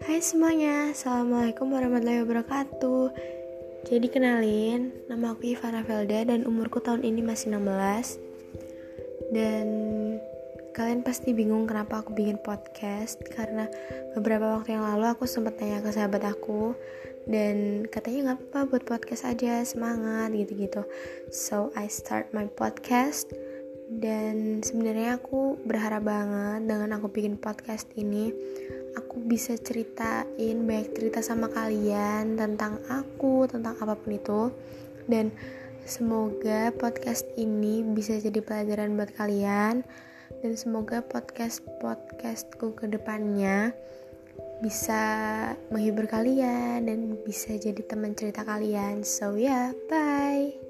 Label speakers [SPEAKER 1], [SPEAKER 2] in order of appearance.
[SPEAKER 1] Hai semuanya, Assalamualaikum warahmatullahi wabarakatuh. Jadi kenalin, nama aku Ivana Velda dan umurku tahun ini masih 16 Dan kalian pasti bingung kenapa aku bikin podcast Karena beberapa waktu yang lalu aku sempat tanya ke sahabat aku Dan katanya gak apa-apa buat podcast aja, semangat gitu-gitu. So I start my podcast dan sebenarnya aku berharap banget dengan aku bikin podcast ini aku bisa ceritain banyak cerita sama kalian tentang aku tentang apa pun itu. Dan semoga podcast ini bisa jadi pelajaran buat kalian. Dan semoga podcast podcastku ke depannya bisa menghibur kalian dan bisa jadi teman cerita kalian. So ya yeah, bye